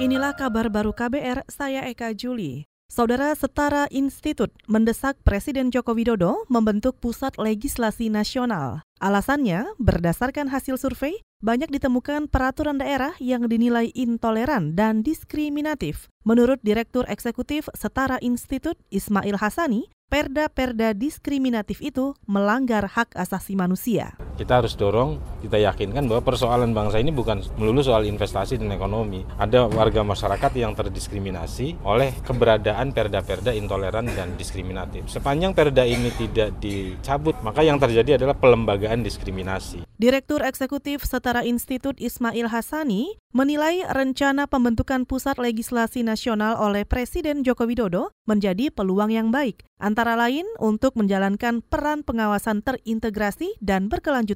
Inilah kabar baru KBR, saya Eka Juli. Saudara Setara Institut mendesak Presiden Joko Widodo membentuk Pusat Legislasi Nasional. Alasannya, berdasarkan hasil survei, banyak ditemukan peraturan daerah yang dinilai intoleran dan diskriminatif. Menurut Direktur Eksekutif Setara Institut Ismail Hasani, perda-perda diskriminatif itu melanggar hak asasi manusia. Kita harus dorong, kita yakinkan bahwa persoalan bangsa ini bukan melulu soal investasi dan ekonomi. Ada warga masyarakat yang terdiskriminasi oleh keberadaan perda-perda intoleran dan diskriminatif. Sepanjang perda ini tidak dicabut, maka yang terjadi adalah pelembagaan diskriminasi. Direktur Eksekutif Setara Institut Ismail Hasani menilai rencana pembentukan Pusat Legislasi Nasional oleh Presiden Joko Widodo menjadi peluang yang baik, antara lain untuk menjalankan peran pengawasan terintegrasi dan berkelanjutan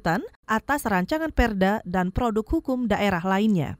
atas rancangan perda dan produk hukum daerah lainnya.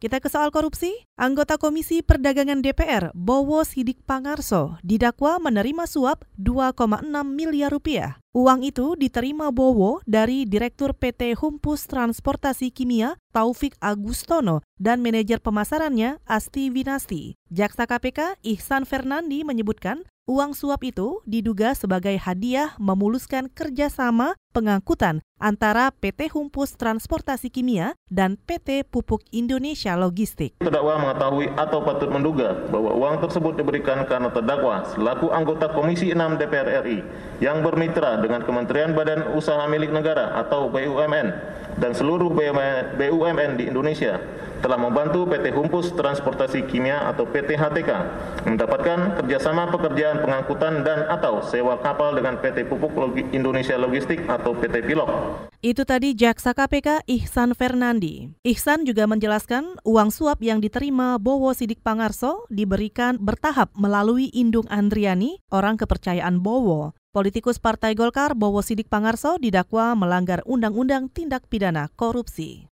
Kita ke soal korupsi. Anggota Komisi Perdagangan DPR, Bowo Sidik Pangarso, didakwa menerima suap 2,6 miliar rupiah. Uang itu diterima Bowo dari Direktur PT Humpus Transportasi Kimia, Taufik Agustono, dan manajer pemasarannya, Asti Winasti. Jaksa KPK, Ihsan Fernandi, menyebutkan Uang suap itu diduga sebagai hadiah memuluskan kerjasama pengangkutan antara PT Humpus Transportasi Kimia dan PT Pupuk Indonesia Logistik. Terdakwa mengetahui atau patut menduga bahwa uang tersebut diberikan karena terdakwa selaku anggota Komisi 6 DPR RI yang bermitra dengan Kementerian Badan Usaha Milik Negara atau BUMN dan seluruh BUMN di Indonesia telah membantu PT Humpus Transportasi Kimia atau PT HTK mendapatkan kerjasama pekerjaan pengangkutan dan atau sewa kapal dengan PT Pupuk Indonesia Logistik atau PT Pilok. Itu tadi Jaksa KPK Ihsan Fernandi. Ihsan juga menjelaskan uang suap yang diterima Bowo Sidik Pangarso diberikan bertahap melalui Indung Andriani, orang kepercayaan Bowo. Politikus Partai Golkar Bowo Sidik Pangarso didakwa melanggar Undang-Undang Tindak Pidana Korupsi.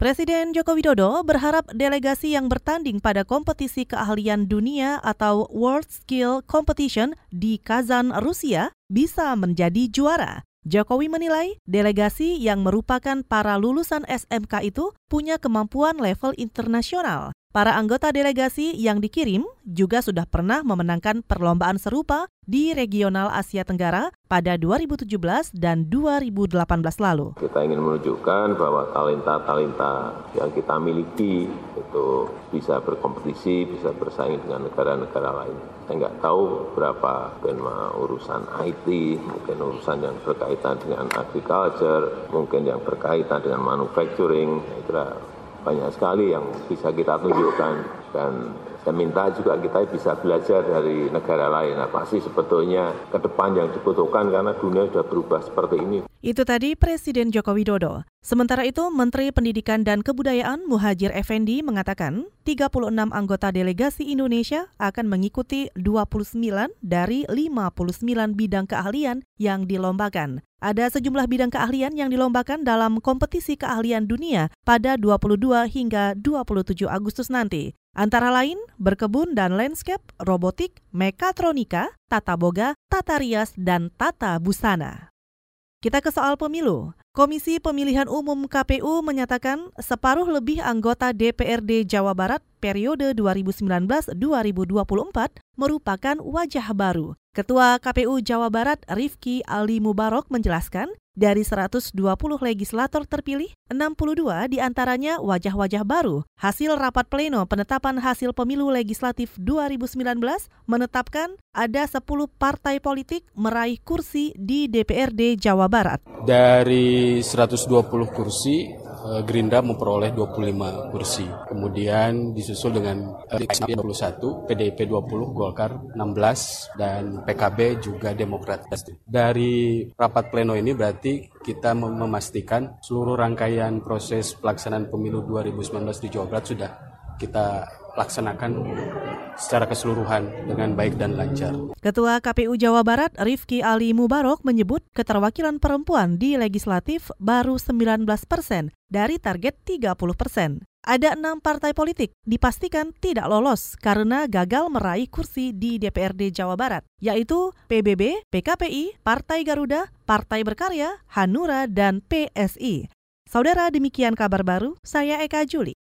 Presiden Joko Widodo berharap delegasi yang bertanding pada kompetisi keahlian dunia atau World Skill Competition di Kazan, Rusia bisa menjadi juara. Jokowi menilai delegasi yang merupakan para lulusan SMK itu punya kemampuan level internasional. Para anggota delegasi yang dikirim juga sudah pernah memenangkan perlombaan serupa di regional Asia Tenggara pada 2017 dan 2018 lalu. Kita ingin menunjukkan bahwa talenta-talenta yang kita miliki itu bisa berkompetisi, bisa bersaing dengan negara-negara lain. Saya nggak tahu berapa mungkin urusan IT, mungkin urusan yang berkaitan dengan agriculture, mungkin yang berkaitan dengan manufacturing, kira banyak sekali yang bisa kita tunjukkan dan saya minta juga kita bisa belajar dari negara lain apa sih sebetulnya ke depan yang dibutuhkan karena dunia sudah berubah seperti ini. Itu tadi Presiden Joko Widodo. Sementara itu, Menteri Pendidikan dan Kebudayaan Muhajir Effendi mengatakan 36 anggota delegasi Indonesia akan mengikuti 29 dari 59 bidang keahlian yang dilombakan. Ada sejumlah bidang keahlian yang dilombakan dalam kompetisi keahlian dunia pada 22 hingga 27 Agustus nanti. Antara lain berkebun dan landscape, robotik, mekatronika, tata boga, tata rias, dan tata busana. Kita ke soal pemilu. Komisi Pemilihan Umum KPU menyatakan separuh lebih anggota DPRD Jawa Barat periode 2019-2024 merupakan wajah baru. Ketua KPU Jawa Barat Rifki Ali Mubarok menjelaskan, dari 120 legislator terpilih, 62 di antaranya wajah-wajah baru. Hasil rapat pleno penetapan hasil pemilu legislatif 2019 menetapkan ada 10 partai politik meraih kursi di DPRD Jawa Barat. Dari 120 kursi, Gerindra memperoleh 25 kursi. Kemudian disusul dengan uh, 21, PDIP 20, Golkar 16, dan PKB juga Demokrat. Dari rapat pleno ini berarti kita memastikan seluruh rangkaian proses pelaksanaan pemilu 2019 di Jawa Barat sudah kita laksanakan secara keseluruhan dengan baik dan lancar. Ketua KPU Jawa Barat Rifki Ali Mubarok menyebut keterwakilan perempuan di legislatif baru 19 persen dari target 30 persen. Ada enam partai politik dipastikan tidak lolos karena gagal meraih kursi di DPRD Jawa Barat, yaitu PBB, PKPI, Partai Garuda, Partai Berkarya, Hanura, dan PSI. Saudara, demikian kabar baru. Saya Eka Juli.